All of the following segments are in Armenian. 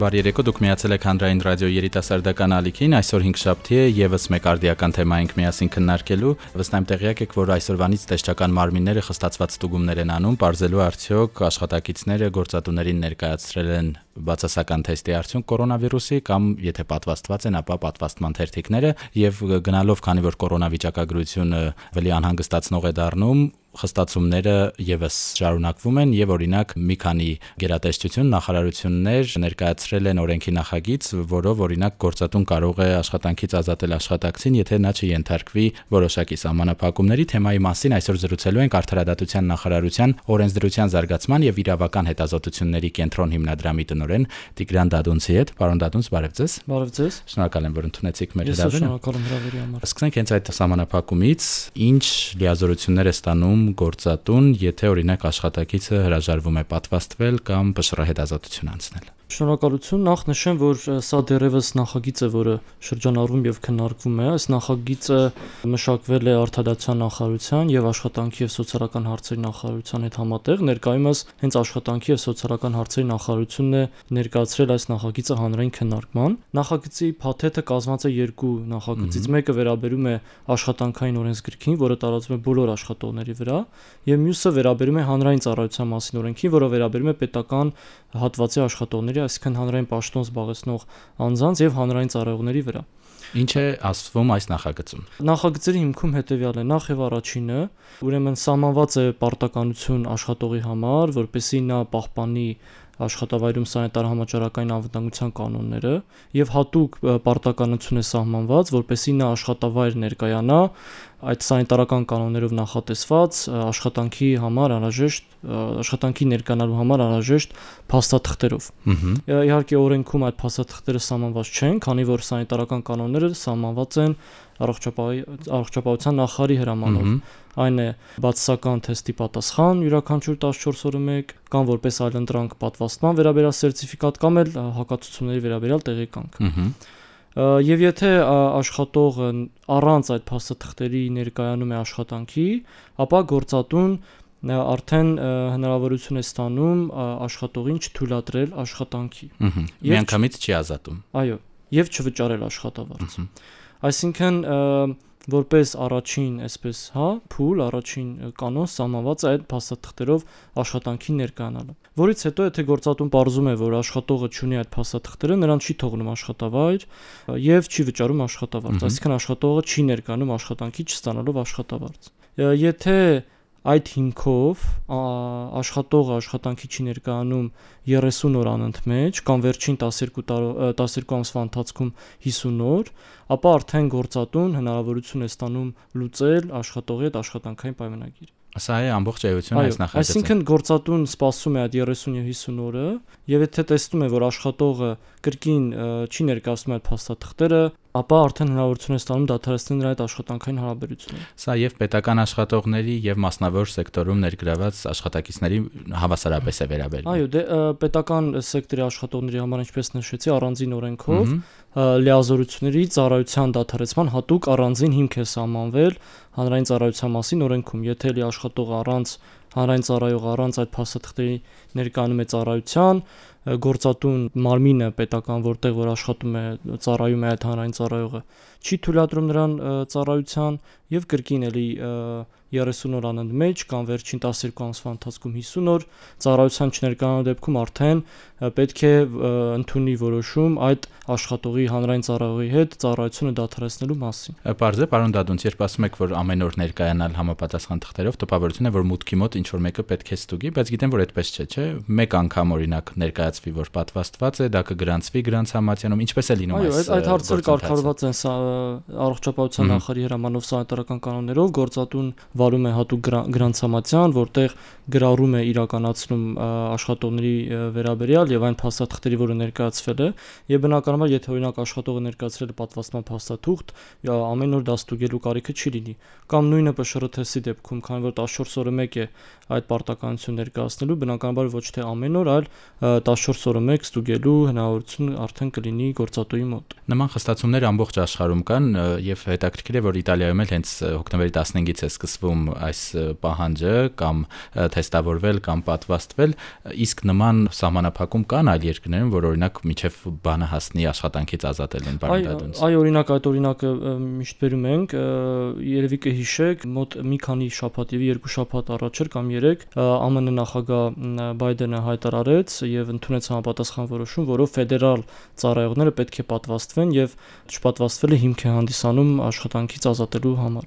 Բարի երեկո, դուք միացել եք Հանրային ռադիո երիտասարդական ալիքին։ Այսօր 5 շաբթի է, եւս մեկ արդիական թեմա ենք միասին քննարկելու։ Վստահ եմ տեղյակ եք, որ այսօրվանից տեսչական մարմինները խստացված ստուգումներ են անում, ողջելու արդյոք աշխատակիցները գործատուներին ներկայացրել են բացասական թեստի արդյունք կորոնավիրուսի կամ եթե պատվաստված են, ապա պատվաստման թերթիկները եւ գնալով, քանի որ կորոնավիճակագրությունը ավելի անհանգստացնող է դառնում, խստացումները եւս շարունակվում են եւ օրինակ մի քանի գերատեսչություն նախարարություններ ներկայացրել են օրենքի նախագիծ, որով օրինակ գործատուն կարող է աշխատանքից ազատել աշխատակցին, եթե նա չենթարկվի որոշակի սահմանափակումների թեմայի մասին այսօր զրուցելու ենք Արդարադատության նախարարության օրենսդրության զարգացման եւ իրավական հետազոտությունների կենտրոն հիմնադրամի տնօրեն Տիգրան Դադունցի հետ։ Պարոն Դադունց, բարև ձեզ։ Բարև ձեզ։ Շնորհակալ եմ, որ ընդունեցիք մեր հրավերը։ Շնորհակալ եմ հրավերի համար։ Սկսենք հենց այդ սահմանափակումից, ինչ լիազորություններ է ստանում ստանում գործատուն, եթե օրինակ աշխատակիցը հրաժարվում է պատվաստվել կամ բշռահետազոտություն անցնել։ Շնորհակալություն։ Նախ նշեմ, որ սա դեռևս նախագիծ է, որը շրջանառվում եւ քննարկվում է։ Այս նախագիծը մշակվել է Արտադրության նախարարության եւ Աշխատանքի եւ սոցիալական հարցերի նախարարության հետ համատեղ։ Ներկայումս հենց Աշխատանքի եւ սոցիալական հարցերի նախարարությունն է ներկայացրել այս նախագիծը հանրային քննարկման։ Նախագծի փաթեթը կազմված է երկու նախագծից։ Մեկը վերաբերում է աշխատանքային օրենսգրքին, որը տարածվում է բոլոր աշխատողների վրա, եւ մյուսը վերաբերում է հանրային ծառայության մասին օրենքին, որը վերաբերում է պետական հատվածի աշխատողների ծառայողների, այսինքն հանրային պաշտոն զբաղեցնող անձանց եւ հանրային ծառայողների վրա։ Ինչ է ասվում այս նախագծում։ Նախագծերի հիմքում հետեւյալն է՝ նախ եւ առաջինը, ուրեմն սահմանված է պարտականություն աշխատողի համար, որպեսզի նա պահպանի աշխատավայրում սանիտար համաճարակային անվտանգության կանոնները եւ հատուկ պարտականություն է սահմանված, որպեսզի նա աշխատավայր ներկայանա այդ սանիտարական կանոններով նախատեսված աշխատանքի համար անհրաժեշտ աշխատանքի ներկանալու համար անհրաժեշտ փաստաթղթերով։ Իհարկե օրենքում այդ փաստաթղթերը սահմանված չեն, քանի որ սանիտարական կանոնները սահմանված են առողջապահության նախարարի հրամանով այն է բացասական թեստի պատասխան յուրաքանչյուր 14 օրը 1 կամ որպես այլընտրանք պատվաստման վերաբերյալ սերտիֆիկատ կամ էլ հակացությունների վերաբերյալ տեղեկանք։ Եվ եթե աշխատողը առանց այդ փաստաթղթերի ներկայանում է աշխատանքի, ապա գործատուն արդեն հնարավորություն է ստանում աշխատողին չթույլատրել աշխատանքի։ Միանգամից չի ազատում։ Այո, եւ չվճարել աշխատավարձ։ Այսինքն որպես առաջին, այսպես, հա, փուլ, առաջին կանոն սահմանված այդ փաստաթղթերով աշխատանքի ներկայանալը։ Որից հետո եթե գործատուն ողջում է, որ աշխատողը ունի այդ փաստաթղթերը, նրան չի թողնում աշխատավայր եւ չի վճարում աշխատավարձ, այսինքն աշխատողը չի ներկանում աշխատանքի չստանալով աշխատավարձ։ Եթե այդ հիմքով աշխատողը աշխատանքի չի ներկայանում 30 օր անընդմեջ կամ վերջին 12 տարի 12 ամսվա ընթացքում 50 օր, ապա արդեն գործատուն հնարավորություն է ստանում լուծել աշխատողի հետ աշխատանքային պայմանագիր։ Սա է ամբողջ էությունը այս նախագծը։ Այսինքն գործատուն սպասում է այդ 30 եւ 50 օրը, եւ եթե տեսնում է, որ աշխատողը կրկին չի ներկայացնում այդ փաստաթղթերը, ապա արդեն հնարավորություն է ստանում դադարեցնել նրա այդ աշխատանքային հարաբերությունը։ Սա եւ պետական աշխատողների եւ մասնավոր սեկտորում ներգրաված աշխատակիցների հավասարապես է վերաբերվում։ Այո, դե պետական սեկտորի աշխատողների համար ինչպես նշեցի, առանձին օրենքով լիազորությունների ծառայության դադարեցման հատուկ առանձին հիմք է սահմանվել հանրային ծառայության մասին օրենքում, եթե լի աշխատող առանց հանրային ծառայող առանց այդ փաստաթղթերի ներկայանում է ծառայության, գործատուն մարմինը պետական որտեղ որ աշխատում է ծառայում է այդ հանրային ծառայողը չի թույլատրում նրան ծառայության եւ կրկին էլի 30 օր անընդմեջ կամ վերջին 12 ամսվա ընթացքում 50 օր ծառայության չներկայանալու դեպքում արդեն պետք է ընդունի որոշում այդ աշխատողի հանրային ծառայողի հետ ծառայությունը դադարեցնելու մասին։ Պարզ է, պարոն Դադունց, երբ ասում եք, որ ամեն օր ներկայանալ համապատասխան թղթերով, տպավորություն է, որ մուտքի մոտ ինչ որ մեկը պետք է ստուգի, բայց գիտեմ, որ այդպես չէ, չէ։ Մեկ անգամ օրինակ ներկայացվի, որ պատվաստված է, դա կգրանցվի գրանց համացյանում, ինչպես է լինում այս։ Այո, այդ հարցերը կարգավորված են առողջապահության նախարարի հրամանով սանիտարական կանոններով, գործատուն վարում է հատուկ գրանցամատյան, որտեղ գրառում է իրականացնում աշխատողների վերաբերյալ եւ այն փաստաթղթերի, որը ներկայացվել է, եւ բնականաբար եթե օրինակ աշխատողը ներկայացրել է պատվաստման փաստաթուղթ, ամեն օր դա ստուգելու կարիքը չի լինի։ Կամ նույնը ՊՇՌ-թեստի դեպքում, քանի որ 14 օրը 1 է այդ պարտականություն ներկայացնելու, բնականաբար ոչ թե ամեն օր, այլ 14 օրը 1 ստուգելու հնարավորություն արդեն կլինի գործատուի մոտ։ Նման խստացումներ ամբողջ աշխարհում կան եւ հետաքրքիր է, որ Իտալիայում էլ հենց հոկտեմբերի 15-ից է սկսվում այս պահանջը կամ թեստավորվել կամ պատվաստվել, իսկ նման սահմանափակում կան այլ երկրներում, որ օրինակ միջև բանը հասնի աշխատանքից ազատելուն բանտադունց։ Այ օրինակ այդ օրինակը միշտ բերում ենք, երևի կհիշեք, մոտ մի քանի շաբաթ եւ երկու շաբաթ առաջ էր կամ 3 ԱՄՆ նախագահ Բայդենը հայտարարեց եւ ընդունեց համապատասխան որոշում, որով ֆեդերալ ծառայողները պետք է պատվաստվեն եւ չպատվաստվելը հիմք է հանդիսանում աշխատանքից ազատելու համար։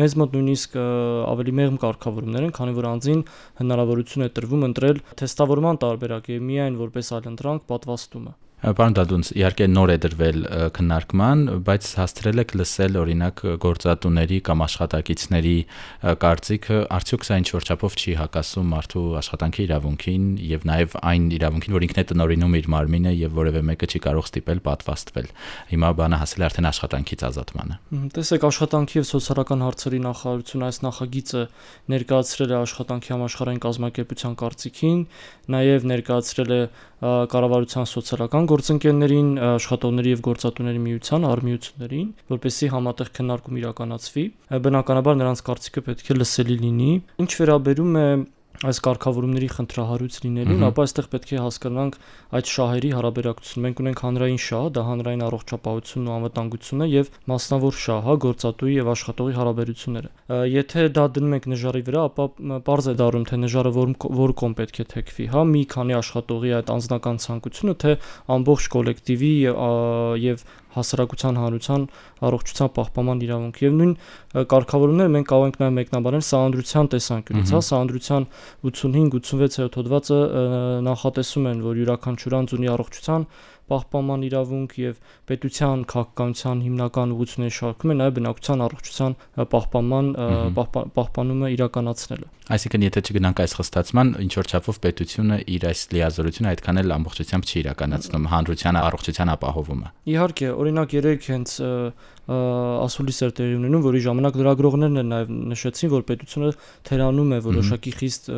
Մեզ մոտ նույնիսկ ավելի մեղմ կարգավորումներ են, քանի որ անձին հնարավորություն է տրվում ընտրել թեստավորման տարբերակ եւ միայն որպես այլընտրանք պատվաստումը։ Պարոն Դադունց, իհարկե նոր է դրվել քննարկման, բայց հաստրել եք լսել օրինակ գործատուների կամ աշխատակիցների կարծիքը, արդյոք սա ինչ որ չափով չի հակասում մարդու աշխատանքի իրավունքին եւ նաեւ այն իրավունքին, որ ինքն է տնորինում իր մարմինը եւ որևէ մեկը չի կարող ստիպել պատվաստվել։ Հիմա բանը հասել է արդեն աշխատանքից ազատմանը։ Տեսեք, աշխատանքի եւ սոցիալական հարցերի նախարարությունը այս նախագիծը ներկայացրել է աշխատանքի համաշխարհային կազմակերպության կարծիքին, նաեւ ներկայացրել է կառավարության սոցիալական գործընկերներին, աշխատողների եւ գործատուների միության, արմիություններին, որպեսզի համատեղ քննարկում իրականացվի։ Բնականաբար նրանց կարծիքը պետք է լսելի լինի։ Ինչ վերաբերում է այս կարգավորումների խնդրահարույց լինելուն, ապա այստեղ պետք է հասկանանք այդ շահերի հարաբերակցությունը։ Մենք ունենք հանրային շահ, դա հանրային առողջապահությունն ու անվտանգությունը եւ մասնավոր շահը գործատուի եւ աշխատողի հարաբերությունները։ Եթե դա դնում ենք նժարի վրա, ապա པարզ է դառնում թե նժարը որ որ կողմ պետք է թեքվի, հա, մի քանի աշխատողի այդ անձնական ցանկությունը, թե ամբողջ կոլեկտիվի եւ հասարակության հանրության առողջության պահպանման իրավունք եւ նույն կարգավորումները մենք կարող ենք նաեւ մեկնաբանել սահանդրության տեսանկյունից, հա, սահանդրության 85-86-րդ հոդվածը նախատեսում են, որ յուրաքանչյուր անձ ունի առողջության պահպանման իրավունք եւ պետության քաղաքականության հիմնական ուղղությունների շարքում է նաեւ բնակության առողջության պահպանման պահպանումը իրականացնելը։ Այսինքն եթե չգնանք այս խստացման, ինչ որ չափով պետությունը իր այս լիազորությունը այդքան էլ ամբողջությամբ չի իրականացնում հանրության առողջության ապահովումը։ Իհարկե, օրինակ երեք հենց ասուլիս էր տեղի ունենում, որի ժամանակ լրագրողներն էլ նաև նշեցին, որ պետությունը թերանում է որոշակի խիստ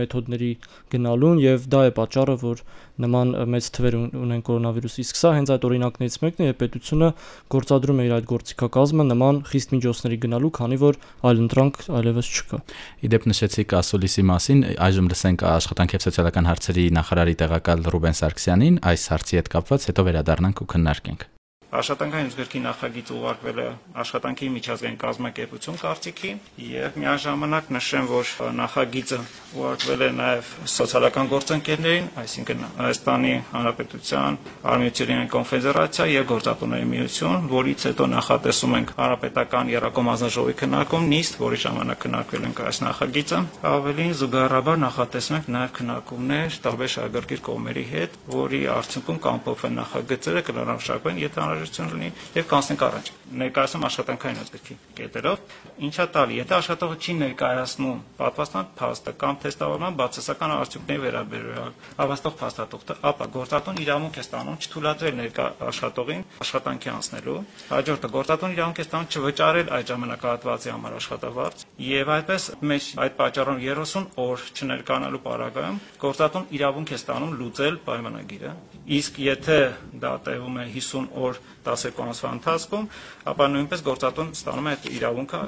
մեթոդների գնալուն եւ դա է պատճառը, որ նման մեծ թվեր ունեն կորոնավիրուսի։ Իսկ սա հենց այդ օրինակներից մեկն է, պետությունը գործադրում է իր այդ գործիքակազմը նման խիստ միջոցների գնալու, քանի որ այլ ընտրանք այլևս չկա։ Իդեպ նշեցիք ասուլիսի մասին, այժմ լսենք աշխատանքի եւ սոցիալական հարցերի նախարարի տեղակալ Ռուբեն Սարգսյանին այս հարցի հետ կապված, հետո վերադառնանք ու քննարկենք։ Աշխատանքային ուժգրքի նախագիծը ուղարկվել է աշխատանքի միջազգային կազմակերպություն կարծիքի եւ միաժամանակ նշեմ, որ նախագիծը ուղարկվել է նաեւ սոցիալական գործընկերներին, այսինքն Հայաստանի Հանրապետության Արմիությունների կոնֆեդերացիա եւ Գործատուների միություն, որից հետո նախատեսում ենք Հանրապետական Երակոմ ազնաժողովի քննարկում նիստ, որի ժամանակ քննարկվել ենք այս նախագիծը։ Ավելին զուգահեռաբար նախատեսում ենք նաեւ քննարկումներ տարբեր շահագրգիռ կողմերի հետ, որի արդյունքում կամփոփվեն նախագծերը, կլանավշակվեն, եթե անհրաժեշտություն լինի եւ կանցնենք առաջ։ Ներկայացում աշխատանքային ազգի կետերով, ինչա տալի, եթե աշխատողը չի ներկայացնում պատվաստան փաստը կամ թեստավորման բացասական արդյունքների վերաբերյալ հավաստող փաստաթուղթը, ապա գործատուն իրավունք է ստանում չթույլատրել ներկա աշխատողին աշխատանքի անցնելու, հաջորդը գործատուն իրավունք է ստանում չվճարել այդ ժամանակահատվածի համար աշխատավարձ եւ այդպես մեջ այդ պատճառով 30 օր չներկանալու պարագայում գործատուն իրավունք է ստանում լուծել պայմանագիրը իսկ եթե դա տևում է 50 օր 12 ամսվա ընթացքում, ապա նույնպես գործատուն ստանում է այդ իրավունքը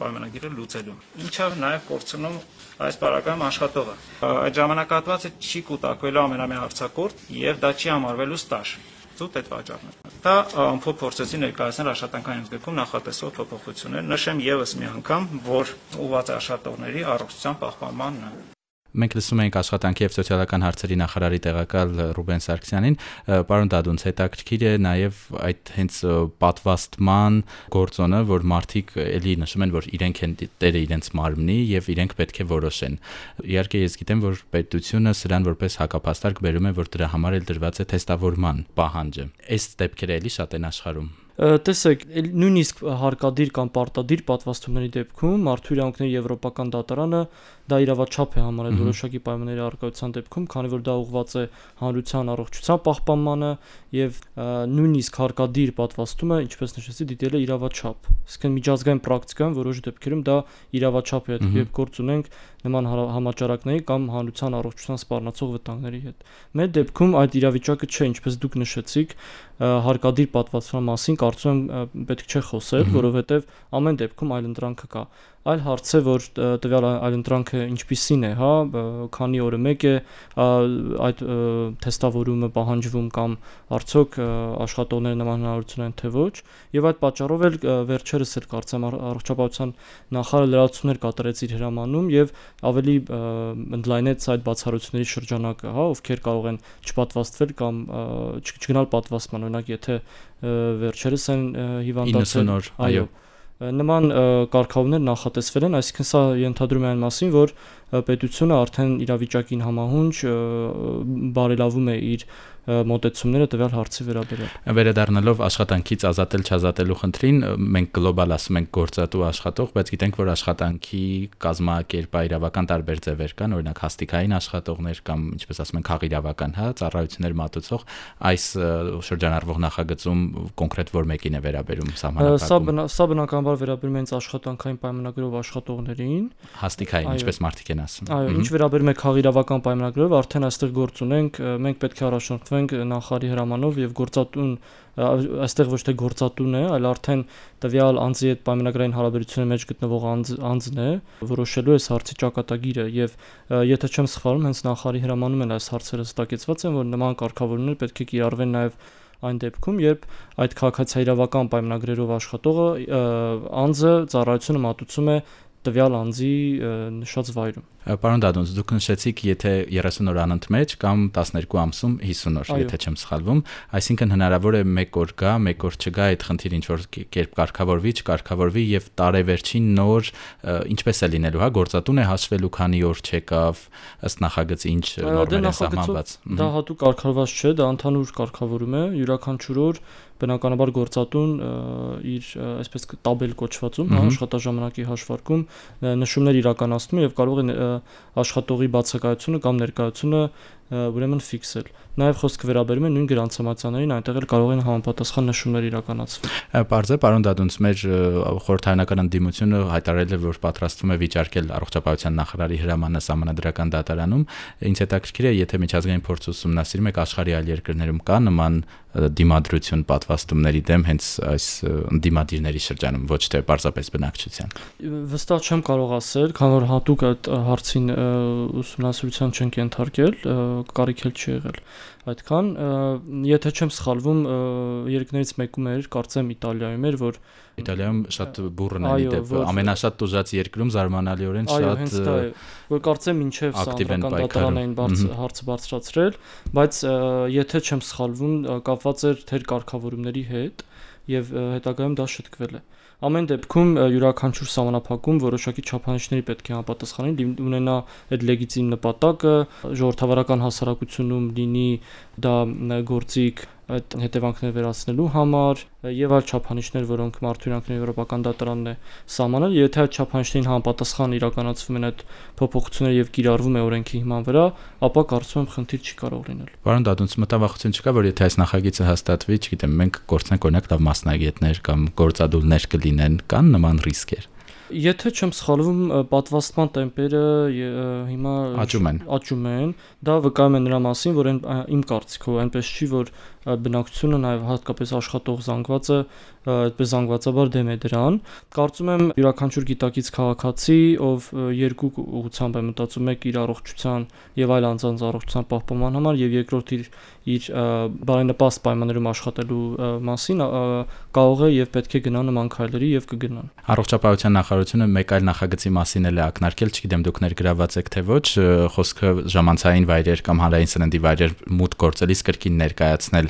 պայմանագիրը լուծելու։ Ինչը նաև կորցնում այս բարակայում աշխատողը։ Այդ ժամանակահատվածը չի կուտակվելու ամենամեծ հարցակորդ եւ դա չի համարվելու ստաժ ծուտ այդ վաճառն է։ Դա ամփոփ փորձեցի ներկայացնել աշխատանքային զգում նախատեսող փոփոխություններ։ Նշեմ եւս մի անգամ, որ ուղղված աշխատողների առողջության պահպանմանն է։ Մենք լսում ենք աշխատանքի եւ սոցիալական հարցերի նախարարի տեղակալ Ռուբեն Սարգսյանին, պարոն Դադունց, հետաքրքիր է նաեւ այդ հենց պատվաստման գործոնը, որ մարդիկ էլի նշում են, որ իրենք են տերը իրենց մարմնի եւ իրենք պետք է որոշեն։ Իհարկե ես գիտեմ, որ պետությունը սրան որպես հակապաստարկ բերում է, որ դրա համար էլ դրված է թեստավորման պահանջը։ Այս դեպքերը էլի շատ են աշխարհում տեսեք, նույնիսկ հարկադիր կամ պարտադիր պատվաստումների դեպքում մարդու իրավունքների եվրոպական դատարանը դա իրավաչափ է համարել որոշակի պայմանների արկայության դեպքում, քանի որ դա ուղղված է հանրության առողջության պահպանմանը եւ նույնիսկ հարկադիր պատվաստումը, ինչպես նշեցի, դիտել է իրավաչափ։ Իսկ միջազգային պրակտիկայում որոշ դեպքերում դա իրավաչափ է, երբ գործ ունենք նման համաճարակների կամ հանրության առողջության սպառնացող վտանգների հետ։ Մեր դեպքում այդ իրավիճակը չէ, ինչպես դուք նշեցիք, հարկադիր պատվաստման մասին կարծում եմ պետք չէ խոսել, որովհետև ամեն դեպքում այլընտրանքը կա այլ հարց է որ տվյալ այլընտրանքը ինչպիսին է, հա, քանի օրը մեկ է այդ թեստավորումը պահանջվում կամ արդյոք աշխատողները նման հնարավորություն են թե ոչ, եւ այդ պատճառով էլ վերջերս էլ կարծեմ առողջապահության նախարարը լրացումներ կատարեց իր հրամանում եւ ավելի ընդլայնեց այդ բացառությունների շրջանակը, հա, ովքեր կարող են չպատվաստվել կամ չգնալ պատվաստման, օրինակ եթե վերջերս են հիվանդացել, 90 օր, այո նման կարգավորումներ նախատեսվել են, այսինքն սա ենթադրում է այն մասին, որ պետությունը արդեն իրավիճակին համահունչ բարելավում է իր մոտեցումները տվյալ հարցի վերաբերյալ։ Վերադառնալով աշխատանքից ազատել չազատելու խնդրին, մենք գլոբալ ասում ենք գործատու աշխատող, բայց գիտենք, որ աշխատանքի կազմակերպայրավական տարբեր ձևեր կան, օրինակ հաստիկային աշխատողներ կամ ինչպես ասում ենք խաղիրավական, հա, ծառայություններ մատուցող, այս շրջանառվող նախագծում կոնկրետ որ մեկին է վերաբերում սահմանափակում։ Սա սա բնականաբար վերաբերում է հենց աշխատանքային պայմանագրով աշխատողներին։ Հաստիկային, ինչպես մարդիկ են ասում։ Այո, ինչ վերաբերում է խաղիրավական պայմանագրով, արդեն այստեղ գործ ունենք, մենք պետք է առաջնորդվենք ենք նախարարի հրամանով եւ գործատուն այստեղ ոչ թե գործատուն է, այլ արդեն տվյալ անձի հետ պայմանագրային հարաբերությունների մեջ գտնվող անձ, անձն է որոշելու այս հարցի ճակատագիրը եւ եթե չեմ սխալվում, հենց նախարարի հրամանում են այս հարցերը ստակեցված են, որ նման կարգավորումներ պետք է կիրառվեն նաեւ այն դեպքում, երբ այդ քաղաքացիական պայմանագրերով աշխատողը անձը ծառայությունը մատուցում է տվյալ անձի նշած վայրում։ Պարոն Դադոնց, դուք նշեցիք, եթե 30 օր անընդմեջ կամ 12 ամսում 50 օր, եթե չեմ սխալվում, այսինքն հնարավոր է 1 օր գա, 1 օր չգա այդ խնդիրը ինչ որ կերպ կարգավորվի, չկարգավորվի եւ տարեվերջին նոր ինչպես է լինելու, հա, գործատուն է հաշվելու, քանի օր չեկավ, ըստ նախագծի ինչ նորմեր են սահմանված։ Դա հատուկ կարգավորված չէ, դա ընդհանուր կարգավորում է, յուրաքանչյուր օր բնականաբար գործատուն իր այսպես տաբել կոչվածում, հա, աշխատաժամանակի հաշվարկում նշումներ իրականացնում եւ կարող է աշխատողի բացակայությունը կամ ներկայությունը ուրեմն ֆիքսել։ Նաև խոսքը վերաբերում է նույն գրանցամատյաններին, այնտեղ էլ կարող են համապատասխան նշումներ իրականացվել։ Պարզ է, պարոն Դադունց, մեր խորհրդարանական ընդդիմությունը հայտարարել է, որ պատրաստվում է վիճարկել առողջապահության նախարարի հրամանը համանդրական դատարանում։ Ինչ հետաքրքիր է, եթե միջազգային փորձ ուսումնասիրում եք աշխարհի այլ երկրներում կա նման դիմադրություն պատվաստումների դեմ հենց այս դիմադիրների շրջանում, ոչ թե պարզապես բնակչության։ Վստահ չեմ կարող ասել, քանի որ հատուկ այդ հարցին ուսումնասիրության չենք ենթարկել, կարիք էլ չի եղել այդքան եթե չեմ սխալվում երկներից մեկում էր կարծեմ Իտալիայում էր որ Իտալիայում շատ բուրըն է դեպ ամենաշատ տուժած երկրում զարմանալիորեն շատ այո հենց դա է որ կարծեմ ինչև սանրական դատարանային հարցը բարձրացրել բայց եթե չեմ սխալվում կապված էր թեր կարգավորումների հետ եւ հետագայում դա շտկվել է ամեն դեպքում յուրաքանչյուր սահմանափակում որոշակի չափանիշների պետք է համապատասխանի ունենա այդ լեգիտիմ նպատակը ժողովրդավարական հասարակությունում լինի դա գործիք այդ հետևանքները վերացնելու համար եւ այլ չափանիշներ, որոնք Մարտիրյանքների Եվրոպական դատարանն է սահմանել, եթե այդ չափանիշներին համապատասխան իրականացվում են այդ փոփոխությունները եւ կիրառվում է օրենքի հիման վրա, ապա կարծում եմ խնդիր չի կարող լինել։ Պարոն Դադունց, մտավախություն չկա, որ եթե այս նախագիծը հաստատվի, չգիտեմ, մենք գործնենք օրինակ լավ մասնագետներ կամ գործադուլներ կլինեն, կան նման ռիսկեր։ Եթե չեմ սխալվում, պատվաստման տեմպերը հիմա աճում են։ Աճում են։ Դա վկայում է նրա մասին, որ իմ կարծիքով այնպես չի, որ բնակչությունը նաև հատկապես աշխատող զանգվածը այդպես զանգվածաբար դեմ է դրան։ Կարծում եմ յուրաքանչյուր գիտակից քաղաքացի, ով երկու ուղղությամբ է մտածում, մեկ իր առողջության եւ այլ անձանց առողջության պահպանման համար եւ երկրորդ իր իր բարենպաստ պայմաններում աշխատելու մասին կարող է եւ պետք է գնա նման քայլերի եւ կգնան։ Առողջապահության նախարարությունը մեկ այլ նախագծի մասին էլ է ակնարկել, չգիտեմ դուք ներգրաված եք թե ոչ, խոսքը ժամանցային վայրեր կամ հանրային սննդի վայրեր մուտք գործելիս կրկին ներկայացնել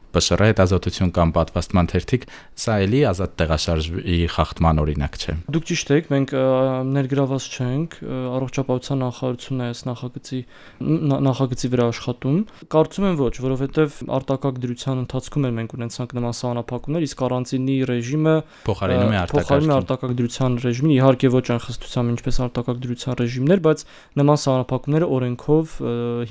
ՊՇՌ հետազոտություն կամ պատվաստման թերթիկ, սա էլի ազատ տեղաշարժի խախտման օրինակ չէ։ Դուք ճիշտ եք, մենք ներգրաված չենք առողջապահության նախարարությունն է այս նախագծի նախագծի վրա աշխատում։ Կարծում եմ ոչ, որովհետև արտակարգ դրության ընթացքում էլ մենք ունեցանք նման սահմանափակումներ, իսկ առանձինի ռեժիմը փոխարինում է արտակարգ արտակարգ դրության ռեժիմին, իհարկե ոչ անխստությամբ ինչպես արտակարգ դրության ռեժիմներ, բայց նման սահմանափակումները օրենքով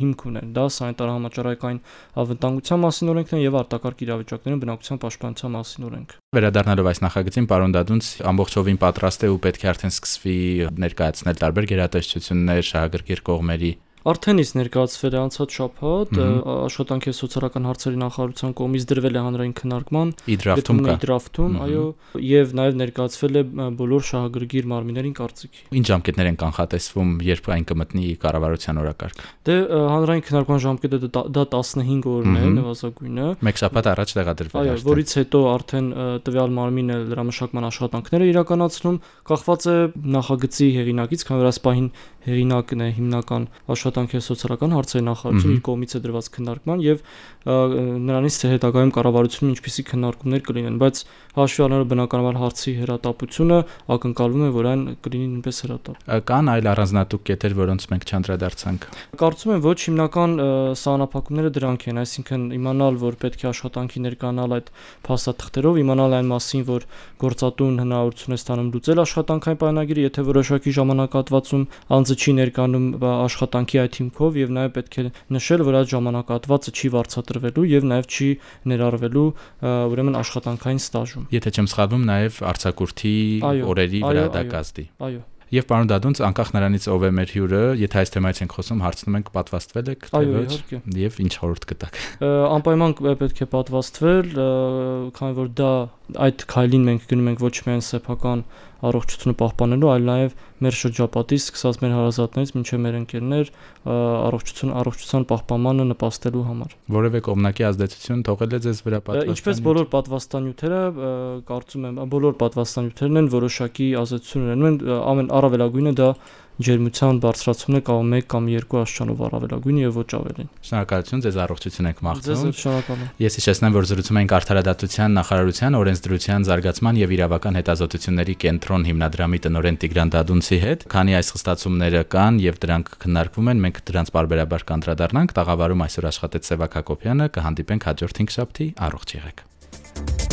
հիմք ունեն։ Դա սանիտար համաճարակային անվտանգության մասին օրենքն է եւ արտակարգ իրավիճակներում բնակության պաշտպանության մասին օրենք։ Վերադառնալով այս նախագծին, պարոն Դադունց ամբողջովին պատրաստ է ու պետք է արդեն սկսվի ներկայացնել տարբեր գերատեսչություններ, շահագրգիռ կողմերի Արդեն իսկ ներկայացվել է անցած շաբաթ աշխատանքի սոցիալական հարցերի նախարարության կողմից դրվել է հանրային քննարկման իդրաֆտում կա իդրաֆտում, այո, եւ նաեւ ներկայացվել է բոլոր շահագրգիռ մարմիններին կարծիքի։ Ինչ ժամկետներ են կանխատեսվում, երբ այն կմտնի կառավարության օրակարգ։ Դե հանրային քննարկման ժամկետը դա 15 օրն է նվազագույնը։ Մեկ շաբաթ առաջ տեղադրվել է։ Այո, որից հետո արդեն տվյալ մարմինը լրամշակման աշխատանքները իրականացնում, կախված է նախագծի հեղինակից, քանի որ ասպահին հեղինակն է հիմնական աշխատանքի սոցիալական հարցերի նախարարությունը իր կողմից է դրված քննարկման եւ նրանից թե հետագայում կառավարությունում ինչպիսի քննարկումներ կլինեն, բայց հաշվի առնելով բնականաբար հարցի հերատապությունը, ակնկալվում է, որ այն կլինի նույնպես հերատապ։ Կան այլ առանձնատուկ կետեր, որոնց մենք չանդրադարձանք։ Կարծում եմ ոչ հիմնական սահմանափակումները դրանք են, այսինքն իմանալ, որ պետք է աշխատանքի ներկանալ այդ փաստաթղթերով, իմանալ այն մասին, որ գործատուն հնարավորություն է ստանում լուծել աշխատանքային պայմանագիրը, եթե որոշակի ժամանակահատվածում անձը չի ներկանում աշխատանքի այդ հիմքով եւ նաեւ պետք է նշել, որ այդ ժամանակահատվածը չի վարձատրվելու եւ նաեւ չի ներառվելու ուրեմն աշխատանքային ստաժում։ Եթե չեմ սխալվում, նաեւ արցակուրտի օրերի վրա դա կազդի։ Այո։ Եվ պարոն Դադունց, անկախ նրանից ով է մեր հյուրը, եթե այս թեմայից ենք խոսում, հարցնում ենք պատվաստվել եք թե ոչ, եւ ինչ խորհուրդ կտաք։ Անպայման պետք է պատվաստվել, քանի որ դա այդ քայլին մենք գնում ենք ոչ միայն սեփական առողջությունը պահպանելու, այլ նաև մեր շրջապատից, սկսած մեր հարազատներից մինչև մեր ընկերներ առողջություն առողջության պահպանմանը նպաստելու համար։ Որևէ կողմնակի ազդեցություն թողել է ձեզ վրա պատվաստանյութ։ Ինչպես բոլոր պատվաստանյութերը, կարծում եմ, բոլոր պատվաստանյութերն են որոշակի ազդեցություն ունենում, ամեն առավելագույնը դա ջերմության բարձրացումն է կամ 1 կամ 2 աստիճանով առավելագույն եւ ոչ ավելին։ Շնորհակալություն, ձեզ առողջություն եք մաղթում։ Ձեզ շնորհակալ եմ։ Ես հիշեցնեմ, որ զրուցում ենք Արդարադատության նախարարության օրենսդրության զարգացման եւ իրավական հետազոտությունների կենտրոն հիմնադրամի տնօրեն Տիգրան Դադունցի հետ։ Քանի այս խստացումները կան եւ դրանք քննարկվում են, մենք դրանց բարբերաբար կանդրադառնանք։ Տաղավարում այսօր աշխատեց Սևակ Հակոբյանը, կհանդիպենք հաջորդ 5 շաբթի։ Առողջ եղեք։